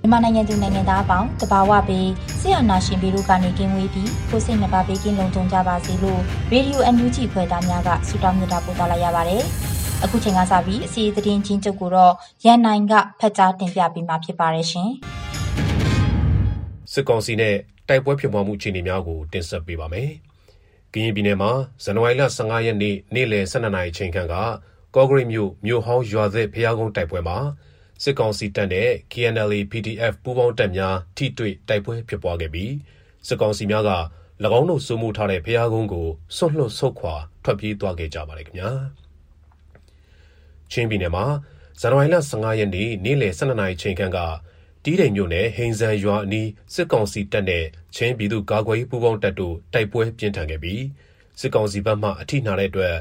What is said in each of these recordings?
မြန်မာနိုင်ငံသူနိုင်ငံသားအပေါင်းတဘာဝပေးဆရာနာရှင်ပြီးတို့ကနေကင်းဝေးပြီးကိုစိတ်နှပါပေးကင်းလုံးကြုံကြပါစေလို့ရေဒီယိုအန်ယူဂျီဖွယ်သားများကဆုတောင်းမြတ်တာပို့သလာရပါတယ်။အခုချိန်ကစပြီးအစီအသတင်းချင်းချုပ်ကိုတော့ရန်နိုင်ကဖတ်ကြားတင်ပြပေးမှာဖြစ်ပါတယ်ရှင်။စစ်ကောင်စီနဲ့တိုက်ပွဲဖြစ်ပွားမှုအခြေအနေများကိုတင်ဆက်ပေးပါမယ်။ကရင်ပြည်နယ်မှာဇန်နဝါရီလ15ရက်နေ့နေ့လယ်12နာရီချိန်ခန့်ကကော့ဂရိတ်မြို့မြို့ဟောင်းရွာသစ်ဖျားကုန်းတိုက်ပွဲမှာ စစ်ကောင်စီတပ်နဲ့ KNLA PDF ပူးပေါင်းတပ်များ ထိတွေ့တိုက်ပွဲဖြစ်ပွားခဲ့ပြီး စစ်ကောင်စီများက၎င်းတို့စိုးမိုးထားတဲ့ဖျားကုန်းကိုဆွတ်လွတ်ဆုတ်ခွာ ထွက်ပြေးသွားခဲ့ကြပါတယ်ခင်ဗျာချင်းပြည်နယ်မှာ ဇန်နဝါရီလ15ရက်နေ့ နေ့လယ်12နာရီချိန်ခန့်က တီးတိမ်မြို့နယ် ဟိန်ဇန်ရွာအနီး စစ်ကောင်စီတပ်နဲ့ ချင်းပြည်သူ့ကာကွယ်ရေးပူးပေါင်းတပ်တို့ တိုက်ပွဲပြင်းထန်ခဲ့ပြီး စစ်ကောင်စီဘက်မှ အထိနာတဲ့အတွက်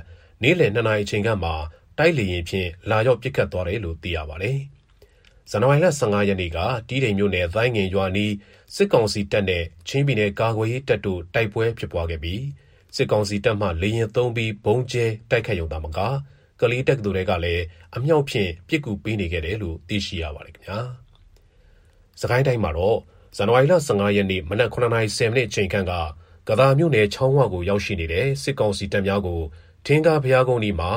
နေ့လယ်2နာရီချိန်ခန့်မှာ တိုက်လေရင်ဖြင့် လာရောက်ပစ်ခတ်သွားတယ်လို့ သိရပါတယ်။ ဇန်နဝါရီလ15ရက်နေ့က တီးတိမ်မြို့နယ် သိုင်းငင်ရွာနီး စစ်ကောင်စီတပ်နဲ့ ချင်းပြည်နယ်ကာကွယ်ရေးတပ်တို့ တိုက်ပွဲဖြစ်ပွားခဲ့ပြီး စစ်ကောင်စီတပ်မှ လေရင်သုံးပြီးဘုံကျဲတိုက်ခတ်ရုံသာမက ကလေးတက်ကတူတွေကလည်း အမြောက်ဖြင့်ပြစ်ကူပေးနေခဲ့တယ်လို့ သိရှိရပါတယ်ခင်ဗျာ။စကိုင်းတိုင်းမှာတော့ ဇန်နဝါရီလ15ရက်နေ့ မနက်9:10မိနစ်အချိန်ခန့်က ကသာမြို့နယ် ချောင်းဝကို ရောက်ရှိနေတဲ့ စစ်ကောင်စီတပ်များကို ထင်းကားဘုရားကုန်းဒီမှာ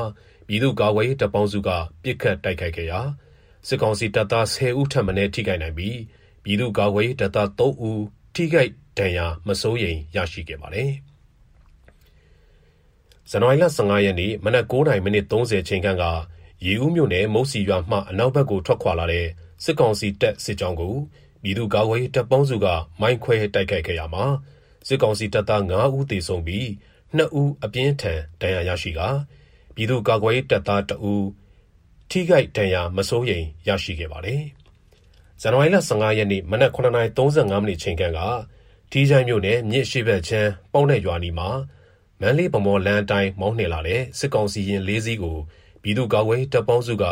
ပြည်သူ့ကာကွယ်ရေးတပ်ပေါင်းစုကပြစ်ခတ်တိုက်ခိုက်ခဲ့ရာ စစ်ကောင်စီတပ်သား10ဦးထပ်မံထိခိုက်နိုင်ပြီး ပြည်သူ့ကာကွယ်ရေးတပ်သား3ဦး ထိခိုက်ဒဏ်ရာ မစိုးရိမ်ရရှိခဲ့ပါတယ်။ဇန်နဝါရီလ15ရက်နေ့ မနက်9:30မိနစ်30ချိန်ခန့်က ရေဦးမြို့နယ် မုတ်စီရွာမှ အနောက်ဘက်ကို ထွက်ခွာလာတဲ့ စစ်ကောင်စီတပ် စစ်ကြောင်းကို ပြည်သူ့ကာကွယ်ရေး တပ်ပေါင်းစုက မိုင်းခွဲတိုက်ခိုက်ခဲ့ရမှာ စစ်ကောင်စီတပ်သား9ဦးသေဆုံးပြီး2ဦး အပြင်းထန် ဒဏ်ရာရရှိကာ ပြည်သူ့ကာကွယ်ရေးတပ်သား2ဦး ထိခိုက်ဒဏ်ရာမစိုးရိမ်ရရှိခဲ့ပါတယ်။ဇန်နဝါရီလ15ရက်နေ့မနက်9:35မိနစ်ချိန်ခန့်ကထီးချိုင်းမြို့နယ်မြစ်ရှိဘက်ချမ်းပေါင်းတဲ့ရွာနီမှာမန်းလေးဗမော်လန်းအတိုင်းမောင်းနှင်လာတဲ့စစ်ကောင်စီရင်၄စီးကိုပြည်သူ့ကာကွယ်တပ်ပေါင်းစုက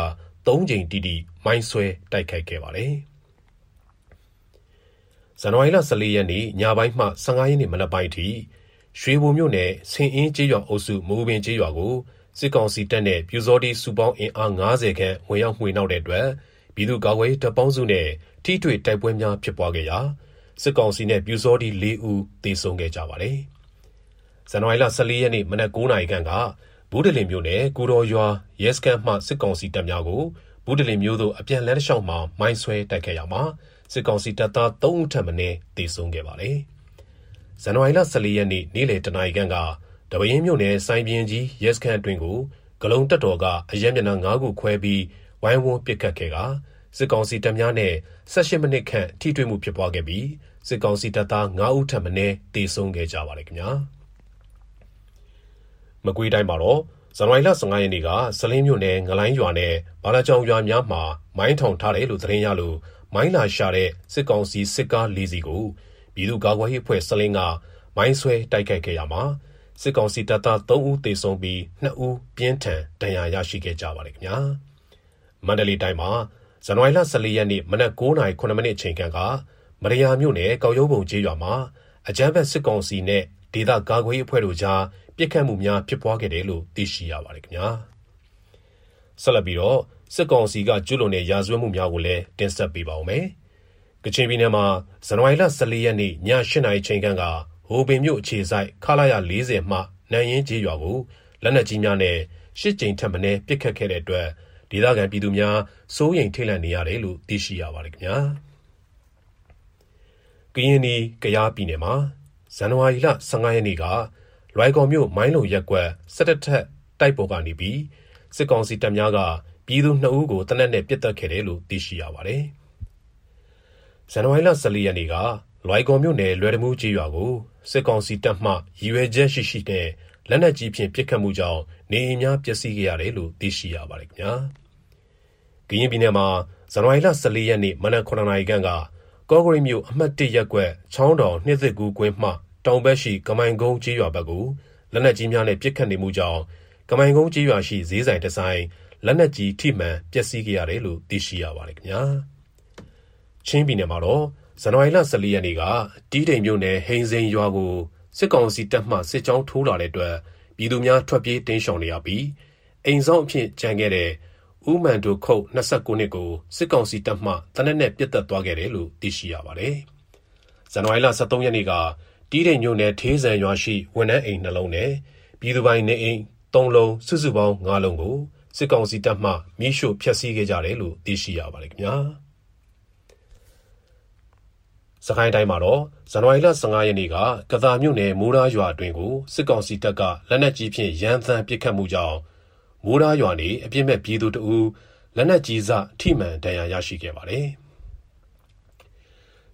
၃ကြိမ်တိတိမိုင်းဆွဲတိုက်ခိုက်ခဲ့ပါတယ်။ဇန်နဝါရီလ14ရက်နေ့ညပိုင်းမှ15ရက်နေ့မနက်ပိုင်းထိရွှေဘုံမြို့နယ်ဆင်အင်းကျေးရွာအုပ်စုမိုးပင်ကျေးရွာကို စစ်ကောင်စီတပ်နဲ့ ပျူစောထီး စုပေါင်းအင်အား50ခန့် ဝင်ရောက်မွှေနှောက်တဲ့အတွက် ပြည်သူ့ကာကွယ်ရေး တပ်ပေါင်းစုနဲ့ ထိတွေ့တိုက်ပွဲများ ဖြစ်ပွားခဲ့ရာ စစ်ကောင်စီနဲ့ ပျူစောထီး ၄ ဦး သေဆုံးခဲ့ကြပါတယ်။ဇန်နဝါရီလ14ရက်နေ့ မနက်9:00နာရီခန့်ကဘူးတလင်မြို့နယ် ကူတော်ရွာ ရဲစခန်းမှ စစ်ကောင်စီတပ်များကိုဘူးတလင်မြို့သို့ အပြန်လန်းတစ်လျှောက်မှာ မိုင်းဆွဲတိုက်ခဲ့ရမှာ စစ်ကောင်စီတပ်သား3ဦးထပ်မံတေဆုံးခဲ့ပါတယ်။ဇန်နဝါရီလ14ရက်နေ့ နေ့လယ်တနာရီခန့်က တပင်းမြို့နယ်စိုင်းပြင်းကြီးရဲစခန်းအတွင်းကိုဂလုံတက်တော်ကအရက်မျက်နှာ၅ခုခွဲပြီးဝိုင်းဝန်းပစ်ခတ်ခဲ့ကစစ်ကောင်စီတပ်များနဲ့18မိနစ်ခန့်ထိတွေ့မှုဖြစ်ပွားခဲ့ပြီးစစ်ကောင်စီတပ်သား9ဦးထပ်မံတေဆုံးခဲ့ကြပါတယ်ခင်ဗျာမကွေးတိုင်းမှာတော့ဇန်နဝါရီလ15ရက်နေ့ကစလင်းမြို့နယ်ငလိုင်းရွာနဲ့ဘာလာကြောင်ရွာများမှာမိုင်းထောင်ထားတယ်လို့သတင်းရလို့မိုင်းလာရှာတဲ့စစ်ကောင်စီစစ်ကား၄စီးကိုပြည်သူ့ကာကွယ်ရေးအဖွဲ့စလင်းကမိုင်းဆွဲတိုက်ခိုက်ခဲ့ရမှာ စစ်ကောင်စီတပ်သား3ဦးသေဆုံးပြီး2ဦးပြင်းထန်ဒဏ်ရာရရှိခဲ့ကြပါတယ်ခင်ဗျာမန္တလေးတိုင်းမှာဇန်နဝါရီလ14ရက်နေ့မနက်9:09မိနစ်အချိန်ကမရယာမြို့နယ်ကောက်ရုံးပုံကျေးရွာမှာအကြမ်းဖက်စစ်ကောင်စီနဲ့ဒေသကာကွယ်ရေးအဖွဲ့တို့ကြားပြစ်ခတ်မှုများဖြစ်ပွားခဲ့တယ်လို့သိရှိရပါတယ်ခင်ဗျာဆက်လက်ပြီးတော့စစ်ကောင်စီကကျူးလွန်တဲ့ရာဇဝတ်မှုများကိုလည်းတင်ဆက်ပေးပါဦးမယ်ကချင်ပြည်နယ်မှာဇန်နဝါရီလ14ရက်နေ့ည8:00နာရီချိန်က ဟိုပင်မြို့အခြေစိုက်ခလာရ40မှနန်ရင်ကျေးရွာကိုလက်နက်ကြီးများနဲ့ရှစ်ကြိမ်ထပ်မံပစ်ခတ်ခဲ့တဲ့အတွက်ဒေသခံပြည်သူများစိုးရိမ်ထိတ်လန့်နေရတယ်လို့သိရှိရပါတယ်ခင်ဗျာကရင်နီကယားပြည်နယ်မှာဇန်နဝါရီလ15ရက်နေ့ကလွိုင်ကော်မြို့မိုင်းလုံရက်ကွက်17ထက်တိုက်ပေါ်ကနေပြီးစစ်ကောင်စီတပ်များကပြည်သူ2ဦးကိုတနက်နဲ့ပြစ်တက်ခဲ့တယ်လို့သိရှိရပါတယ်။ဇန်နဝါရီလ14ရက်နေ့က လွိုင်ကော်မြို့နယ် လွယ်တမှုကြီးရွာကို စစ်ကောင်စီတပ်မှ ရည်ရွယ်ချက်ရှိရှိနဲ့ လက်နက်ကြီးဖြင့် ပစ်ခတ်မှုကြောင့် နေအိမ်များ ပျက်စီးခဲ့ရတယ်လို့ သိရှိရပါတယ်ခင်ဗျာ။ကရင်ပြည်နယ်မှာ ဇန်နဝါရီလ14ရက်နေ့ မနက်9:00နာရီခန့်က ကော့ဂရိတ်မြို့ အမှတ်1ရပ်ကွက် ချောင်းတော်နှစ်သစ်ကူကွင်းမှ တောင်ဘက်ရှိ ကမိုင်ကုန်းကြီးရွာဘက်ကို လက်နက်ကြီးများနဲ့ ပစ်ခတ်နေမှုကြောင့် ကမိုင်ကုန်းကြီးရွာရှိ ဈေးဆိုင်တစ်ဆိုင် လက်နက်ကြီးထိမှန် ပျက်စီးခဲ့ရတယ်လို့ သိရှိရပါတယ်ခင်ဗျာ။ချင်းပြည်နယ်မှာတော့ ဇန်နဝါရီလ14ရက်နေ့ကတီးတိမ်မြို့နယ်ဟိန်စိန်ရွာကိုစစ်ကောင်စီတပ်မှစစ်ကြောင်းထိုးလာတဲ့အတွက်ပြည်သူများထွက်ပြေးတင်းရှောင်နေရပြီးအိမ်ဆောင်အဖြစ်ကြံခဲ့တဲ့ဦးမန်တို့ခုတ်29နှစ်ကိုစစ်ကောင်စီတပ်မှတနက်နဲ့ပြတ်တက်သွားခဲ့တယ်လို့သိရှိရပါတယ်။ဇန်နဝါရီလ23ရက်နေ့ကတီးတိမ်မြို့နယ်ထေးဆန်ရွာရှိဝန်ထမ်းအိမ်နှလုံးနဲ့ပြည်သူပိုင်နေအိမ်3လုံးစုစုပေါင်း5လုံးကိုစစ်ကောင်စီတပ်မှမိရှို့ဖျက်ဆီးခဲ့ကြတယ်လို့သိရှိရပါတယ်ခင်ဗျာ။ စကိုင်းတိုင်းမှာတော့ဇန်နဝါရီလ15ရက်နေ့ကကသာမြို့နယ်မိုးရာရွာအတွင်းကိုစစ်ကောင်စီတပ်ကလက်နက်ကြီးဖြင့်ရန်သမ်းပစ်ခတ်မှုကြောင့်မိုးရာရွာနေအပြစ်မဲ့ပြည်သူတအူလက်နက်ကြီးစထိမှန်ဒဏ်ရာရရှိခဲ့ပါတယ်။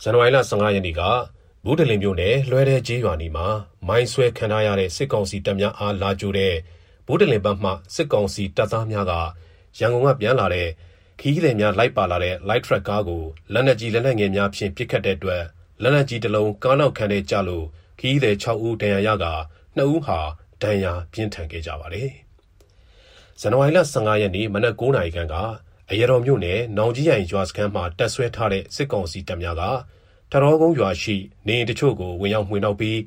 ဇန်နဝါရီလ15ရက်နေ့ကဘူးတလင်မြို့နယ်လွှဲတဲ့ကျေးရွာနီမှာမိုင်းဆွဲခံထားရတဲ့စစ်ကောင်စီတပ်များအားလာကြိုတဲ့ဘူးတလင်ဘက်မှစစ်ကောင်စီတပ်သားများကရန်ကုန်ကပြန်လာတဲ့ ခီးသည်များလိုက်ပါလာတဲ့ light truck ကားကို လက်နက်ကြီး လက်နက်ငယ်များဖြင့် ပစ်ခတ်တဲ့အတွက် လက်နက်ကြီးတစ်လုံး ကားနောက်ခံထဲကျလို့ခီးသည်6ဦး ဒဏ်ရာရက2ဦးဟာ ဒဏ်ရာပြင်းထန်ခဲ့ကြပါတယ်။ဇန်နဝါရီလ15ရက်နေ့ မနက်9:00နာရီခန့်က အရတော်မြို့နယ် နောင်ကြီးရိုင်ရွာစခန်းမှာတက်ဆွဲထားတဲ့ စစ်ကောင်စီတပ်များကထရောကုန်းရွာရှိ နေအိမ်တချို့ကို ဝင်ရောက်မှွေနှောက်ပြီး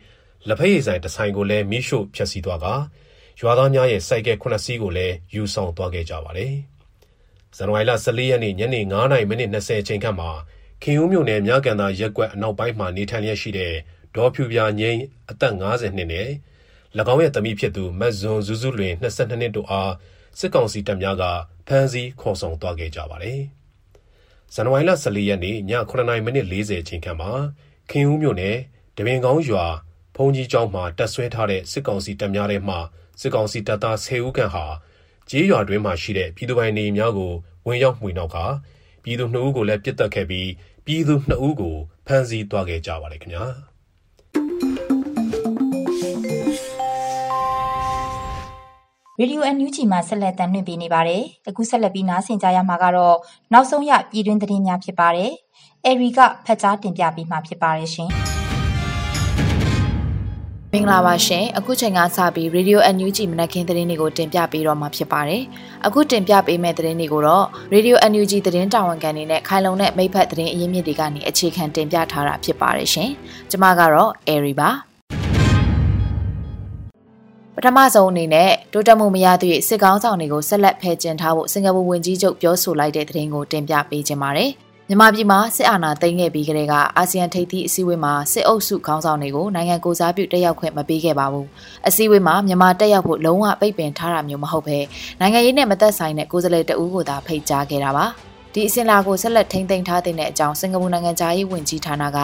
လက်ဖက်ရည်ဆိုင်တစ်ဆိုင်ကိုလည်းမိရှို့ဖျက်ဆီးသွားကရွာသားများရဲ့စိုက်ကဲ9စီးကိုလည်း ယူဆောင်သွားခဲ့ကြပါတယ်။ ဇန်နဝါရီလ14ရက်နေ့ညနေ9:20မိနစ်20အချိန်ခန့်မှာခင်ဦးမြို့နယ်မြကန်သာရက်ကွက်အနောက်ပိုင်းမှာနေထိုင်လျက်ရှိတဲ့ဒေါ်ဖြူပြငိမ့်အသက်50နှစ်နဲ့၎င်းရဲ့သမီးဖြစ်သူမတ်ဇွန်ဇူးဇူးလွင်22နှစ်တို့အားစစ်ကောင်စီတပ်များကဖမ်းဆီးခေါ်ဆောင်သွားခဲ့ကြပါတယ်။ဇန်နဝါရီလ14ရက်နေ့ည9:40မိနစ်40အချိန်ခန့်မှာခင်ဦးမြို့နယ်တပင်ကောင်းရွာဘုံကြီးကျောင်းမှာတက်ဆွဲထားတဲ့စစ်ကောင်စီတပ်များထဲမှစစ်ကောင်စီတပ်သား10ဦးခန့်ဟာ ကြေးရွာတွင်းမှာရှိတဲ့ပြည်သူပိုင်နေများကိုဝင်ရောက်မှွေနှောက်ကပြည်သူ2ဦးကိုလည်းပြစ်တက်ခဲ့ပြီးပြည်သူ2ဦးကိုဖမ်းဆီးသွားခဲ့ကြပါတယ်ခင်ဗျာရေဒီယို NUG မှာဆက်လက်တင်ပြနေပါတယ်။အခုဆက်လက်ပြီးနားဆင်ကြရမှာကတော့နောက်ဆုံးရပြည်တွင်းသတင်းများဖြစ်ပါတယ်။အဲရီကဖတ်ကြားတင်ပြပေးမှာဖြစ်ပါတယ်ရှင်။ မင်္ဂလာပါရှင်အခုချိန်ကစပြီး Radio NUG မနက်ခင်းသတင်းတွေကိုတင်ပြပေးတော့မှာဖြစ်ပါတယ်အခုတင်ပြပေးမယ့်သတင်းတွေကိုတော့ Radio NUG သတင်းတာဝန်ခံတွေနဲ့ခိုင်လုံတဲ့မိဖက်သတင်းအရင်းမြစ်တွေကနေအခြေခံတင်ပြထားတာဖြစ်ပါတယ်ရှင်ကျွန်မကတော့ Airy ပါပထမဆုံးအနေနဲ့တိုးတက်မှုမရသည့်စစ်ကောင်းဆောင်တွေကိုဆက်လက်ဖယ်ကျင်ထားဖို့စင်ကာပူဝန်ကြီးချုပ်ပြောဆိုလိုက်တဲ့သတင်းကိုတင်ပြပေးခြင်းပါတယ်။ မြန်မာပြည်မှာစစ်အာဏာသိမ်းခဲ့ပြီးကတည်းကအာဆီယံထိပ်သီးအစည်းအဝေးမှာစစ်အုပ်စုခေါင်းဆောင်တွေကိုနိုင်ငံကိုစားပြုတက်ရောက်ခွင့်မပေးခဲ့ပါဘူး။အစည်းအဝေးမှာမြန်မာတက်ရောက်ဖို့လုံးဝပိတ်ပင်ထားတာမျိုးမဟုတ်ဘဲနိုင်ငံရေးနဲ့မသက်ဆိုင်တဲ့ကိုယ်စားလှယ်တဦးကိုသာဖိတ်ကြားခဲ့တာပါ။ဒီအစဉ်လာကိုဆက်လက်ထိန်းသိမ်းထားတဲ့အကြောင်းစင်ကာပူနိုင်ငံသားရေးဝန်ကြီးဌာနက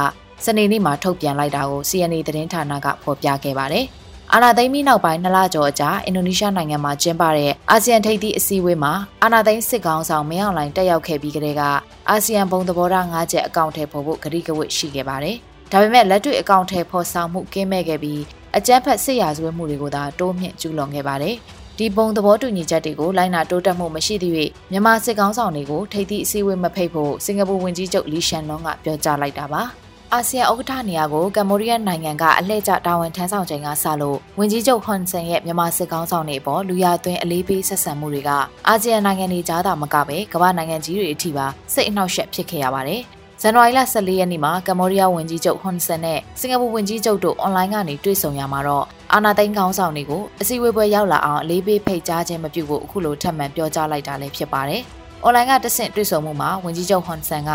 စနေနေ့မှာထုတ်ပြန်လိုက်တာကို CNA သတင်းဌာနကဖော်ပြခဲ့ပါတယ်။ အာဏာသိမ်းပြီးနောက်ပိုင်းနှစ်လကျော်အကြာအင်ဒိုနီးရှားနိုင်ငံမှာကျင်းပတဲ့အာဆီယံထိပ်သီးအစည်းအဝေးမှာအာဏာသိမ်းစစ်ကောင်ဆောင်မင်းအောင်လှိုင်တက်ရောက်ခဲ့ပြီးကတည်းကအာဆီယံဘုံသဘောထား၅ချက်အကောင့်ထဲပေါ်ဖို့ကတိကဝတ်ရှိခဲ့ပါတယ်။ဒါပေမဲ့လက်တွေ့အကောင့်ထဲပေါ်ဆောင်မှုကင်းမဲ့ခဲ့ပြီးအကြမ်းဖက်စစ်ရာဇဝတ်မှုတွေကိုသာတိုးမြင့်ကျူးလွန်ခဲ့ပါတယ်။ဒီပုံသဘောတူညီချက်တွေကိုလိုက်နာတိုးတက်မှုမရှိသည့်မြန်မာစစ်ကောင်ဆောင်တွေကိုထိပ်သီးအစည်းအဝေးမဖိတ်ဖို့စင်ကာပူဝန်ကြီးချုပ်လီရှန်လွန်ကပြောကြားလိုက်တာပါ။ အာဆီယံဥက္ကဋ္ဌနေရာကိုကမ္ဘောဒီးယားနိုင်ငံကအလှည့်ကျတာဝန်ထမ်းဆောင်ချိန်ကစလို့ဝန်ကြီးချုပ်ဟွန်ဆန်ရဲ့မြန်မာစစ်ကောင်းဆောင်တွေပေါ်လူရသွင်းအလေးပေးဆက်ဆံမှုတွေကအာဆီယံနိုင်ငံတွေကြားသာမကပဲကမ္ဘာနိုင်ငံကြီးတွေအထိပါစိတ်အနှောက်အယှက်ဖြစ်ခဲ့ရပါတယ်။ဇန်နဝါရီလ14ရက်နေ့မှာကမ္ဘောဒီးယားဝန်ကြီးချုပ်ဟွန်ဆန်နဲ့စင်ကာပူဝန်ကြီးချုပ်တို့အွန်လိုင်းကနေတွေ့ဆုံရမှာတော့အာနာသိန်းကောင်းဆောင်တွေကိုအစည်းအဝေးပွဲရောက်လာအောင်အလေးပေးဖိတ်ကြားခြင်းမပြုဖို့အခုလိုထပ်မံပြောကြားလိုက်တာလည်းဖြစ်ပါတယ်။ အွန်လိုင်းကတဆင့်တွေ့ဆုံမှုမှာဝန်ကြီးချုပ်ဟွန်ဆန်က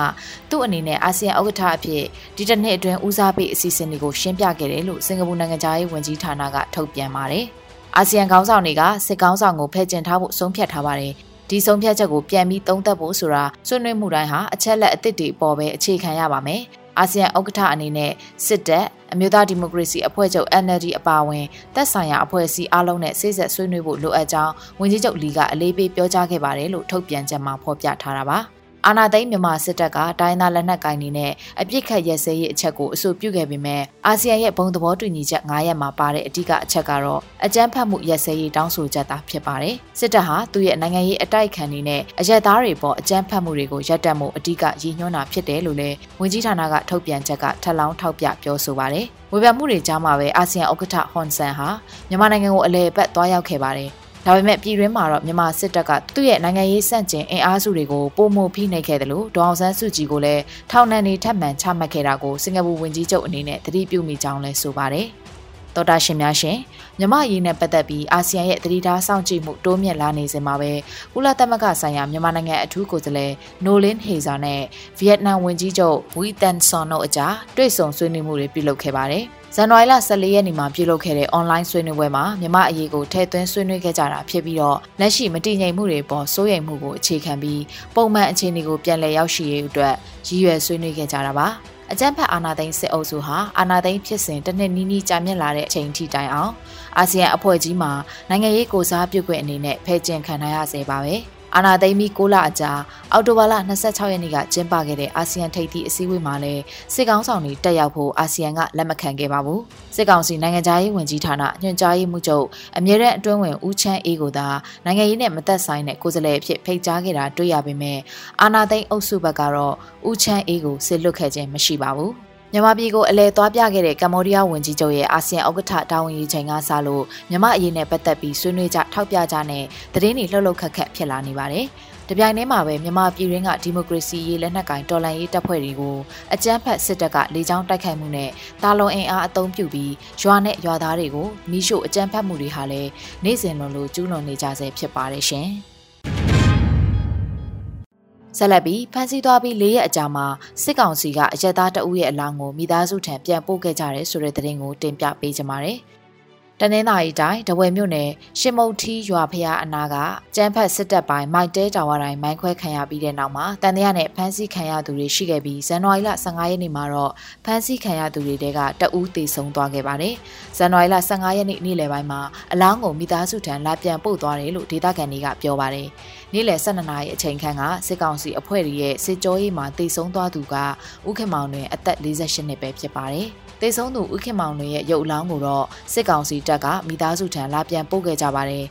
သူ့အနေနဲ့အာဆီယံဥက္ကဋ္ဌအဖြစ်ဒီတစ်နှစ်အတွင်းဦးစားပေးအစီအစဉ်တွေကိုရှင်းပြခဲ့တယ်လို့စင်ကာပူနိုင်ငံသားရေးဝန်ကြီးဌာနကထုတ်ပြန်ပါတယ်။အာဆီယံခေါင်းဆောင်တွေကစစ်ခေါင်းဆောင်ကိုဖယ်ကျင်ထားဖို့ဆုံးဖြတ်ထားပါတယ်။ဒဒီဆုံးဖြတ်ချက်ကိုပြန်ပြီးသုံးသပ်ဖို့ဆိုတာဆွေးနွေးမှုတိုင်းဟာအချက်လက်အသစ်တွေပေါ်ပဲအခြေခံရပါမယ် အာဆီယံဥက္ကဋ္ဌအနေနဲ့စစ်တပ်အမျိုးသားဒီမိုကရေစီအဖွဲ့ချုပ် NLD အပါအဝင်သက်ဆိုင်ရာအဖွဲ့အစည်းအလုံးနဲ့စိစက်ဆွေးနွေးဖို့လိုအပ်ကြောင်းဝန်ကြီးချုပ်လီကအလေးပေးပြောကြားခဲ့ပါတယ်လို့ထုတ်ပြန်ချက်မှာဖော်ပြထားတာပါ။ အာနာသိန်းမြန်မာစစ်တပ်ကတိုင်းသားလက်နက်ကိုင်နေနဲ့အပြစ်ခတ်ရဲစဲရေးအချက်ကိုအဆိုပြုခဲ့ပေမဲ့အာဆီယံရဲ့ဘုံသဘောတူညီချက်9ရက်မှာပါတဲ့အဓိကအချက်ကတော့အကြမ်းဖက်မှုရဲစဲရေးတောင်းဆိုချက်သာဖြစ်ပါတယ်။စစ်တပ်ဟာသူ့ရဲ့နိုင်ငံရေးအတိုက်ခံနေနဲ့အရက်သားတွေပေါ်အကြမ်းဖက်မှုတွေကိုရပ်တန့်မှုအဓိကရည်ညွှန်းတာဖြစ်တယ်လို့လည်းဝန်ကြီးဌာနကထုတ်ပြန်ချက်ကထပ်လောင်းထောက်ပြပြောဆိုပါတယ်။ဝေဖန်မှုတွေကြားမှာပဲအာဆီယံဥက္ကဋ္ဌဟွန်ဆန်ဟာမြန်မာနိုင်ငံကိုအလဲအပတ်သွားရောက်ခဲ့ပါတယ် ဒါပေမဲ့ပြည်တွင်းမှာတော့မြန်မာစစ်တပ်ကသူ့ရဲ့နိုင်ငံရေးစန့်ကျင်အင်အားစုတွေကိုပုံမှုဖိနှိပ်ခဲ့တယ်လို့ဒေါအောင်ဆန်းစုကြည်ကလည်းထောင်နှံနေထပ်မံချမှတ်ခဲ့တာကိုစင်ကာပူဝန်ကြီးချုပ်အနေနဲ့သတိပြုမိကြောင်းလည်းဆိုပါတယ်။ တော်တာရှင်များရှင်မြမရေးနဲ့ပတ်သက်ပြီးအာဆီယံရဲ့သတိထားစောင့်ကြည့်မှုတိုးမြင့်လာနေစဉ်မှာပဲကုလသမဂ္ဂဆိုင်ရာမြန်မာနိုင်ငံအထူးကိုယ်စားလှယ်နိုလင်းဟေဇာနဲ့ဗီယက်နမ်ဝန်ကြီးချုပ်ဝီတန်ဆွန်တို့အကြားတွေ့ဆုံဆွေးနွေးမှုတွေပြုလုပ်ခဲ့ပါတယ်။ဇန်နဝါရီလ14ရက်နေ့မှာပြုလုပ်ခဲ့တဲ့ online ဆွေးနွေးပွဲမှာမြမအရေးကိုထည့်သွင်းဆွေးနွေးခဲ့ကြတာဖြစ်ပြီးတော့လက်ရှိမတည်ငြိမ်မှုတွေပေါ်စိုးရိမ်မှုကိုအခြေခံပြီးပုံမှန်အခြေအနေကိုပြန်လည်ရောက်ရှိရေးအတွက်ရည်ရွယ်ဆွေးနွေးခဲ့ကြတာပါ အကြမ်းဖက်အာဏာသိမ်းစစ်အုပ်စုဟာအာဏာသိမ်းဖြစ်စဉ်တစ်နှစ်နီးနီးကြာမြင့်လာတဲ့အချိန်ထိတိုင်အောင်အာဆီယံအဖွဲ့ကြီးမှာနိုင်ငံရေးကိုစားပြုခွင့်အနေနဲ့ဖယ်ကျင်ခံရရစေပါပဲ။ အာနာသိမ့်ပြီး6လအကြာအောက်တိုဘာလ26ရက်နေ့ကကျင်းပခဲ့တဲ့အာဆီယံထိပ်သီးအစည်းအဝေးမှာလည်းစစ်ကောင်ဆောင်တွေတက်ရောက်ဖို့အာဆီယံကလက်မခံခဲ့ပါဘူးစစ်ကောင်စီနိုင်ငံသားရေးဝန်ကြီးဌာနညွှန်ကြားရေးမှူးချုပ်အမြဲတမ်းအတွင်းဝင်ဦးချမ်းအေးကိုသာနိုင်ငံရေးနဲ့မသက်ဆိုင်တဲ့ကိုယ်စားလှယ်အဖြစ်ဖိတ်ကြားခဲ့တာတွေ့ရပေမဲ့အာနာသိမ့်အုပ်စုဘက်ကတော့ဦးချမ်းအေးကိုစစ်လွတ်ခဲ့ခြင်းမရှိပါဘူး မြန်မာပြည်ကိုအလဲသွားပြခဲ့တဲ့ကမ္ဘောဒီးယားဝန်ကြီးချုပ်ရဲ့အာဆီယံဥက္ကဋ္ဌတာဝန်ယူချိန်ကစလို့မြန်မာအရေးနဲ့ပတ်သက်ပြီးဆွေးနွေးကြထောက်ပြကြနဲ့သတင်းတွေလှုပ်လှုပ်ခက်ခက်ဖြစ်လာနေပါတယ်။တပြိုင်တည်းမှာပဲမြန်မာပြည်ရင်းကဒီမိုကရေစီရေးလက်နက်ကင်တော်လှန်ရေးတပ်ဖွဲ့တွေကိုအကြမ်းဖက်စစ်တပ်ကလေကြောင်းတိုက်ခိုက်မှုနဲ့တာလွန်အင်အားအုံပြုပြီးရွာနဲ့ရွာသားတွေကိုမိရှို့အကြမ်းဖက်မှုတွေဟာလည်းနေ့စဉ်လိုလိုကျူးလွန်နေကြဆဲဖြစ်ပါတယ်ရှင်။ ဆက်လက်ပြီးဖမ်းဆီးသွားပြီး၄ရက်အကြာမှာစစ်ကောင်စီကအရက်သားတအုပ်ရဲ့အလောင်းကိုမိသားစုထံပြန်ပို့ခဲ့ကြတယ်ဆိုတဲ့သတင်းကိုတင်ပြပေးကြပါမယ်။တနင်္သာရီတိုင်းတဝယ်မြို့နယ်ရှင်မုတ်ထီးရွာဖျားအနာကကျန်းဖတ်စစ်တပ်ပိုင်းမိုက်တဲတာဝါတိုင်းမိုင်းခွဲခံရပြီးတဲ့နောက်မှာတန်တရားနဲ့ဖမ်းဆီးခံရသူတွေရှိခဲ့ပြီးဇန်နဝါရီလ15ရက်နေ့မှာတော့ဖမ်းဆီးခံရသူတွေတဲကတအူးတေဆုံးသွားခဲ့ပါတယ်။ဇန်နဝါရီလ15ရက်နေ့နေ့လယ်ပိုင်းမှာအလောင်းကိုမိသားစုထံလာပြန်ပို့သွားတယ်လို့ဒေသခံတွေကပြောပါတယ်။ နေ့လယ်12နာရီအချိန်ခန့်ကစစ်ကောင်စီအဖွဲ့ရဲ့စစ်ကြောရေးမှာတေဆုံးသွားသူကဥခင်မောင်တွင်အသက်48နှစ်ပဲဖြစ်ပါတယ်။တေဆုံးသူဥခင်မောင်တွေရဲ့ရုပ်အလောင်းကိုတော့စစ်ကောင်စီတပ်ကမိသားစုထံလာပြန်ပို့ခဲ့ကြပါတယ်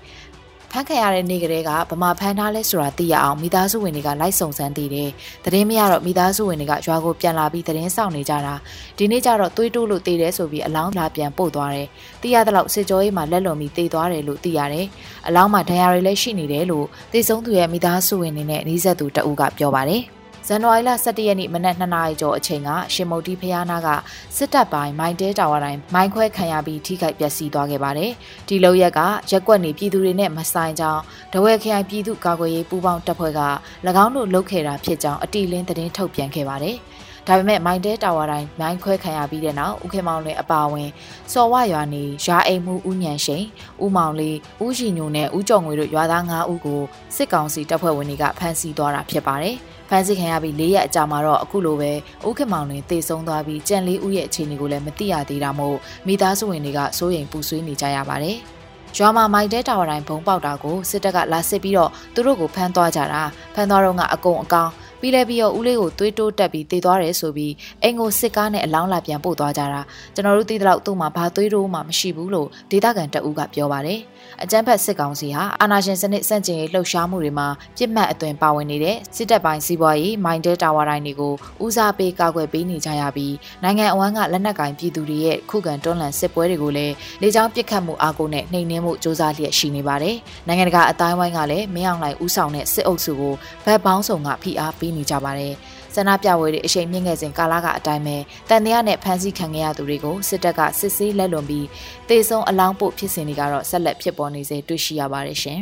ဖမ်းခံရတဲ့နေ့ကလေးကဗမာဖမ်းထားလဲဆိုတာသိရအောင်မိသားစုဝင်တွေကလိုက်စုံစမ်းသေးတယ်။သတင်းမရတော့မိသားစုဝင်တွေကရွာကိုပြန်လာပြီးသတင်းဆောင်နေကြတာ။ဒီနေ့ကျတော့သွေးတိုးလို့တေးတယ်ဆိုပြီးအလောင်းလာပြန်ပို့သွားတယ်။သိရတဲ့လောက်စစ်ကြောရေးမှာလက်လွန်ပြီးတေးသွားတယ်လို့သိရတယ်။အလောင်းမှာဒဏ်ရာတွေလည်းရှိနေတယ်လို့သိဆုံးသူရဲ့မိသားစုဝင်တွေနဲ့နှီးဆက်သူတအူးကပြောပါတယ်။ ဇန်နဝါရီလ17ရက်နေ့မနက်2နာရီကျော်အချိန်ကရှင်မုတ်တီဖျားနာကစစ်တပ်ပိုင်းမိုင်းတဲတာဝါတိုင်းမိုင်းခွဲခံရပြီးထိခိုက်ပျက်စီးသွားခဲ့ပါတယ်။ဒီလောက်ရက်ကရက်ကွက်နေပြည်သူတွေနဲ့မဆိုင်ကြောင်းဒဝဲခရိုင်ပြည်သူ့ကာကွယ်ရေးပူးပေါင်းတပ်ဖွဲ့က၎င်းတို့လုပ်ခဲ့တာဖြစ်ကြောင်းအတီလင်းသတင်းထုတ်ပြန်ခဲ့ပါတယ်။ ဒါပေမဲ့မိုင်းတဲတာဝါတိုင်းမိုင်းခွဲခံရပြီးတဲ့နောက်ဦးခင်မောင်လွင်အပါဝင်စော်ဝရွာနေရာအိမ်မှုဦးညံရှိန်ဦးမောင်လေးဦးရှိညိုနဲ့ဦးကျော်ငွေတို့ရွာသား9ဦးကိုစစ်ကောင်စီတပ်ဖွဲ့ဝင်တွေကဖမ်းဆီးသွားတာဖြစ်ပါတယ်။ဖမ်းဆီးခံရပြီး၄ရက်အကြာမှာတော့အခုလိုပဲဦးခင်မောင်တွင်တေဆုံးသွားပြီးကြံလေးဦးရဲ့အခြေအနေကိုလည်းမသိရသေးတာမို့မိသားစုဝင်တွေကစိုးရိမ်ပူဆွေးနေကြရပါတယ်။ရွာမှာမိုက်တဲတာဝါတိုင်းဘုံပေါက်တာကိုစစ်တပ်ကလာစစ်ပြီးတော့သူတို့ကိုဖမ်းသွားကြတာဖမ်းသွားတော့ကအကုံအကောင် ပြီးလဲပြီးတော့ဦးလေးကိုသွေးတိုးတက်ပြီးတည်သွားတယ်ဆိုပြီးအိမ်ကိုစစ်ကားနဲ့အလောင်းလာပြန်ပို့သွားကြတာကျွန်တော်တို့သိတဲ့လောက်သူ့မှာဘာသွေးတိုးမှမရှိဘူးလို့ဒေသခံတအူးကပြောပါတယ်အကြမ်းဖက်စစ်ကောင်စီဟာအာဏာရှင်စနစ်စန့်ကျင်ရေးလှုပ်ရှားမှုတွေမှာပြစ်မှတ်အသွင်ပါဝင်နေတဲ့စစ်တပ်ပိုင်းစီးပွားရေးမိုင်းတဲတာဝါတိုင်းတွေကိုဦးစားပေးကာကွယ်ပေးနေကြရပြီးနိုင်ငံအဝန်းကလက်နက်ကင်ပြည်သူတွေရဲ့ခုခံတွန်းလှန်စစ်ပွဲတွေကိုလည်းလေကြောင်းပစ်ခတ်မှုအားကိုနဲ့နှိမ်နင်းမှုစ조사လျက်ရှိနေပါတယ်နိုင်ငံတကာအတိုင်းဝိုင်းကလည်းမင်းအောင်လှိုင်ဦးဆောင်တဲ့စစ်အုပ်စုကိုဗတ်ပေါင်းဆောင်ကဖိအားပေးနေကြပါတယ်ဆန္ဒပြပွဲတွေအရှိန်မြင့်ခဲ့စဉ်ကာလကအတိုင်းပဲတန်တရားနဲ့ဖမ်းဆီးခံခဲ့ရသူတွေကိုစစ်တပ်ကစစ်ဆေးလက်လွန်ပြီးတေဆုံးအလောင်းပို့ဖြစ်စဉ်တွေကတော့ဆက်လက်ဖြစ်ပေါ်နေစေတွေ့ရှိရပါတယ်ရှင်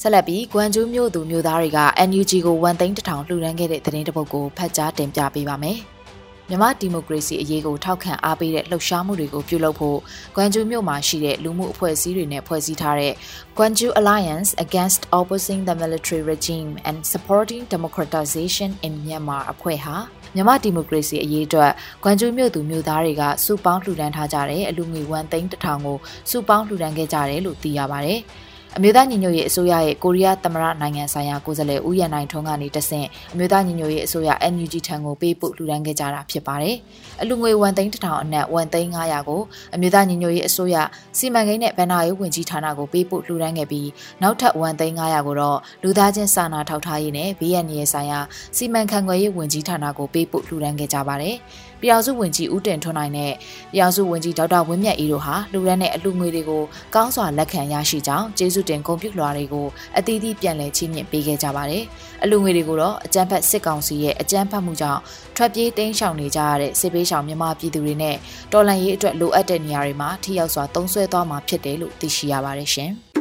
ဆက်လက်ပြီးဂွမ်ဂျူးမြို့သူမြို့သားတွေက NUG ကိုဝန်သိန်းတထောင်လှူဒန်းခဲ့တဲ့သတင်းတစ်ပုဒ်ကိုဖတ်ကြားတင်ပြပေးပါမယ်။ မြန်မာဒီမိုကရေစီအရေးကိုထောက်ခံအားပေးတဲ့လှုပ်ရှားမှုတွေကိုပြုလုပ်ဖို့ကွမ်ဂျူမြို့မှာရှိတဲ့လူမှုအဖွဲ့အစည်းတွေနဲ့ဖွဲ့စည်းထားတဲ့ Gwangju Alliance Against Opposing the Military Regime and Supporting Democratization in Myanmar အဖွဲ့ဟာမြန်မာဒီမိုကရေစီအရေးအတွက်ကွမ်ဂျူမြို့သူမြို့သားတွေကစုပေါင်းလှူဒန်းထားကြတဲ့အလူငွေ1သိန်းတစ်ထောင်ကိုစုပေါင်းလှူဒန်းခဲ့ကြတယ်လို့သိရပါတယ်။ အမျိုးသားညီညွတ်ရေးအစိုးရရဲ့ကိုရီးယားသမ္မတနိုင်ငံဆိုင်ရာကိုယ်စားလှယ်ဦးရန်နိုင်ထွန်းကနေတဆင့်အမျိုးသားညီညွတ်ရေးအစိုးရ NUG ထံကိုပေးပို့လှူဒါန်းခဲ့ကြတာဖြစ်ပါတယ်။အလူငွေ1သိန်း1000အနက်1သိန်း900ကိုအမျိုးသားညီညွတ်ရေးအစိုးရစီမံကိန်းနဲ့ဗဏ္ဍာရေးဝန်ကြီးဌာနကိုပေးပို့လှူဒါန်းခဲ့ပြီးနောက်ထပ်1သိန်း900ကိုတော့လူသားချင်းစာနာထောက်ထားရေးနဲ့ဘေးရန်ရေးဆိုင်ရာစီမံခန့်ခွဲရေးဝန်ကြီးဌာနကိုပေးပို့လှူဒါန်းခဲ့ကြပါတယ်။ ပြည်အောင်စုဝန်ကြီးဦးတင်ထွန်းနိုင်နဲ့ပြည်အောင်စုဝန်ကြီးဒေါက်တာဝင်းမြတ်အေးတို့ဟာလူရန်နဲ့အလူငွေတွေကိုကောင်းစွာလက်ခံရရှိကြောင်းကျေးဇူးတင်ဂုဏ်ပြုလွှာတွေကိုအသီးသီးပြန်လည်ချီးမြှင့်ပေးခဲ့ကြပါတယ်။အလူငွေတွေကိုတော့အကြမ်းဖက်စစ်ကောင်စီရဲ့အကြမ်းဖက်မှုကြောင့်ထွက်ပြေးတိမ်းရှောင်နေကြရတဲ့စစ်ပေးရှောင်မြန်မာပြည်သူတွေနဲ့တော်လှန်ရေးအတွက်လိုအပ်တဲ့နေရာတွေမှာထိရောက်စွာသုံးစွဲသွားမှာဖြစ်တယ်လို့သိရှိရပါတယ်ရှင်။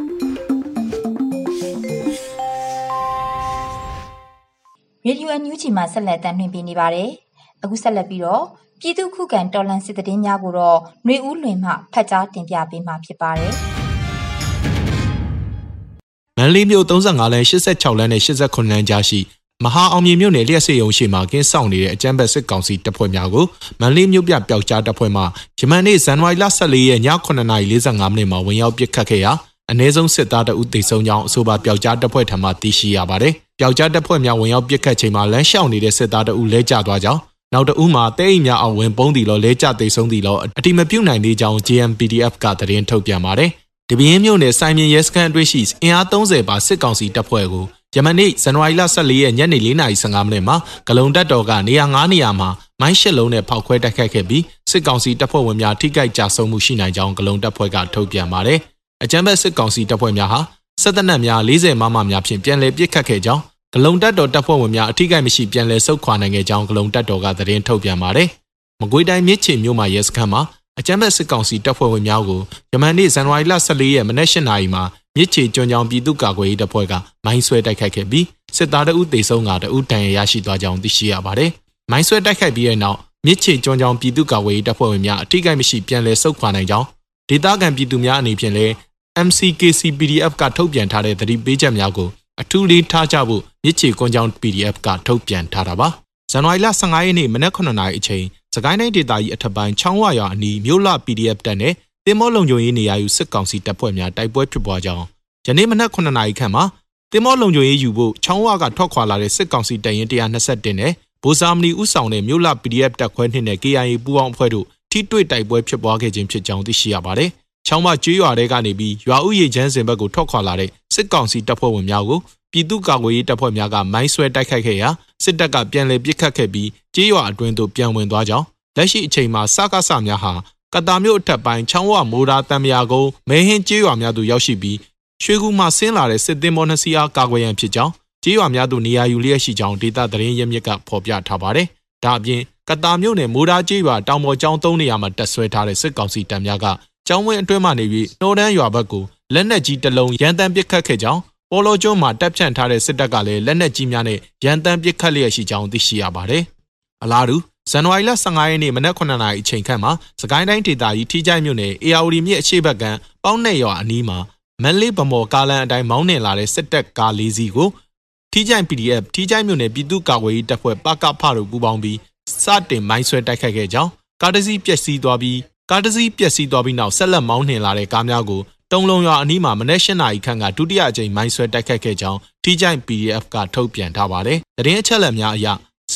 ရေဒီယိုအန်ယူဂျီမှာဆက်လက်တင်ပြနေပါတယ်။ အခုဆက်လက်ပြီးတော့ပြည်သူခုခံတော်လှန်စစ်တရင်များကိုတော့ຫນွေဦးလွင်မှဖတ်ကြားတင်ပြပေးမှာဖြစ်ပါတယ်။မန်လေးမြို့35လမ်း86လမ်းနဲ့89လမ်းကြားရှိမဟာအောင်မြေမြို့နယ်လျှက်စစ်ရုံရှိမှာကင်းဆောင်နေတဲ့အကြမ်းဖက်စစ်ကောင်စီတပ်ဖွဲ့များကိုမန်လေးမြို့ပြပျောက်ကြားတပ်ဖွဲ့မှယမန်နေ့ဇန်နဝါရီလ14ရက်ည9:45မိနစ်မှာဝင်ရောက်ပစ်ခတ်ခဲ့ရာအ ਨੇ ဆုံးစစ်သားတအုပ်သိဆုံးကြောင်းအဆိုပါပျောက်ကြားတပ်ဖွဲ့ထံမှသိရှိရပါတယ်။ပျောက်ကြားတပ်ဖွဲ့များဝင်ရောက်ပစ်ခတ်ချိန်မှာလမ်းလျှောက်နေတဲ့စစ်သားတအုပ်လဲကျသွားကြောင်း နောက်တဦးမှာတဲအိမ်များအောင်ဝင်ပုံးတီလောလဲကျသိဆုံးတီလောအတိမပြုတ်နိုင်သေးကြောင်း JMPDF ကသတင်းထုတ်ပြန်ပါတယ်။ဒီပြင်းမြို့နယ်စိုင်းမြရဲစခန်းအတွင်းရှိအင်အား30ပါစစ်ကောင်စီတပ်ဖွဲ့ကိုယမနေ့ဇန်နဝါရီလ14ရက်ညနေ4:55မိနစ်မှာဂလုံတက်တော်ကနေရာ9နေရာမှာမိုင်းရှစ်လုံးနဲ့ဖောက်ခွဲတိုက်ခိုက်ခဲ့ပြီးစစ်ကောင်စီတပ်ဖွဲ့ဝင်များထိခိုက်ကြဆုံးမှုရှိနိုင်ကြောင်းဂလုံတပ်ဖွဲ့ကထုတ်ပြန်ပါတယ်။အကြမ်းဖက်စစ်ကောင်စီတပ်ဖွဲ့များဟာစစ်တပ်နက်များ40မမများဖြင့်ပြန်လည်ပစ်ခတ်ခဲ့ကြောင်း ဂလုံတက်တော်တပ်ဖွဲ့ဝင်များအထိကိမရှိပြန်လည်ဆုတ်ခွာနိုင်ခဲ့ကြောင်းဂလုံတက်တော်ကသတင်းထုတ်ပြန်ပါတယ်။မကွေးတိုင်းမြစ်ချေမြို့မှာရဲစခန်းမှာအကြမ်းဖက်စစ်ကောင်စီတပ်ဖွဲ့ဝင်များကိုယမန်နေ့ဇန်နဝါရီလ14ရက်မနက်၈နာရီမှာမြစ်ချေကျွန်းချောင်းပြည်သူ့ကာကွယ်ရေးတပ်ဖွဲ့ကမိုင်းဆွဲတိုက်ခိုက်ခဲ့ပြီးစစ်သားတအုပ်တေဆုံးကတအုပ်တန်ရရရှိသွားကြောင်းသိရှိရပါတယ်။မိုင်းဆွဲတိုက်ခိုက်ပြီးတဲ့နောက်မြစ်ချေကျွန်းချောင်းပြည်သူ့ကာကွယ်ရေးတပ်ဖွဲ့ဝင်များအထိကိမရှိပြန်လည်ဆုတ်ခွာနိုင်ကြောင်းဒေသခံပြည်သူများအနေဖြင့်လည်း MCKC PDF ကထုတ်ပြန်ထားတဲ့သတိပေးချက်များကိုအထူးလေးထားကြဖို့ မြစ်ချေကွန်ကြောင်း PDF ကထုတ်ပြန်ထားတာပါဇန်နဝါရီလ15ရက်နေ့မနက်9:00နာရီအချိန်စကိုင်းတိုင်းဒေသကြီးအထက်ပိုင်းချောင်းဝရွာအနီးမြို့လ PDF တပ်နဲ့တင်မောလုံခြုံရေးနေရာယူစစ်ကောင်စီတပ်ဖွဲ့များတိုက်ပွဲဖြစ်ပွားကြောင်းယနေ့မနက်9:00နာရီခန့်မှာတင်မောလုံခြုံရေးယူဖို့ချောင်းဝကထွက်ခွာလာတဲ့စစ်ကောင်စီတပ်ရင်း121နဲ့ဗိုလ်စာမဏီဦးဆောင်တဲ့မြို့လ PDF တပ်ခွဲနှင့် KIA ပူးပေါင်းအဖွဲ့တို့ထိတွေ့တိုက်ပွဲဖြစ်ပွားခဲ့ခြင်းဖြစ်ကြောင်းသိရှိရပါတယ်။ ချောင်းမကျွေးရွာတဲကနေပြီးရွာဥယေချမ်းစင်ဘက်ကိုထွက်ခွာလာတဲ့စစ်ကောင်စီတပ်ဖွဲ့ဝင်များကိုပြည်သူ့ကာကွယ်ရေးတပ်ဖွဲ့များကမိုင်းဆွဲတိုက်ခိုက်ခဲ့ရာစစ်တပ်ကပြန်လည်ပစ်ခတ်ခဲ့ပြီးကြေးရွာအတွင်းသို့ပြန်ဝင်သွားကြောင်းလက်ရှိအချိန်မှာစကားဆများဟာကတာမြို့အထက်ပိုင်းချောင်းဝမိုးဒါတံမြာကုန်းမဲဟင်းကြေးရွာများသို့ရောက်ရှိပြီးရွှေကူမှဆင်းလာတဲ့စစ်သည်မောနှစီအားကာကွယ်ရန်ဖြစ်ကြောင်းကြေးရွာများသို့နေရာယူလျက်ရှိကြောင်းဒေသသတင်းရမြစ်ကဖော်ပြထားပါတယ်။ဒါအပြင်ကတာမြို့နယ်မိုးဒါကြေးရွာတောင်ပေါ်ကျောင်းသုံးနေရာမှာတက်ဆွဲထားတဲ့စစ်ကောင်စီတပ်များက ကျောင်းဝင်းအတွင်းမှနေပြီးနှိုးတန်းရွာဘက်ကိုလက်နက်ကြီးတစ်လုံးရန်တမ်းပစ်ခတ်ခဲ့ကြောင်းပေါ်လိုကျွန်းမှာတပ်ဖြန့်ထားတဲ့စစ်တပ်ကလည်းလက်နက်ကြီးများနဲ့ရန်တမ်းပစ်ခတ်လျက်ရှိကြောင်းသိရှိရပါတယ်။အလားတူဇန်နဝါရီလ15ရက်နေ့မနက်9:00နာရီအချိန်ခန့်မှာစကိုင်းတိုင်းဒေသကြီးထီးကျိုင်းမြို့နယ်အေယာဝတီမြစ်အရှိတ်ဘက်ကပေါင်းနဲ့ရွာအနီးမှာမန်လေးဗမော်ကားလန်အတိုင်းမောင်းနှင်လာတဲ့စစ်တပ်ကား၄စီးကိုထီးကျိုင်း PDF ထီးကျိုင်းမြို့နယ်ပြည်သူ့ကာကွယ်ရေးတပ်ဖွဲ့ပကဖတို့ပူးပေါင်းပြီးစတင်မိုင်းဆွဲတိုက်ခိုက်ခဲ့ကြောင်းကားတစ်စီးပျက်စီးသွားပြီး ကားတစ်စီးပျက်စီးသွားပြီးနောက်ဆက်လက်မောင်းနှင်လာတဲ့ကားများကိုတုံလုံးရွာအနီးမှာမနေ့၈နာရီခန့်ကဒုတိယအကြိမ်မိုင်းဆွဲတိုက်ခိုက်ခဲ့ကြောင်းထိကြိုင် PDF ကထုတ်ပြန်ထားပါတယ်။တရင်အချက်အလက်များအရ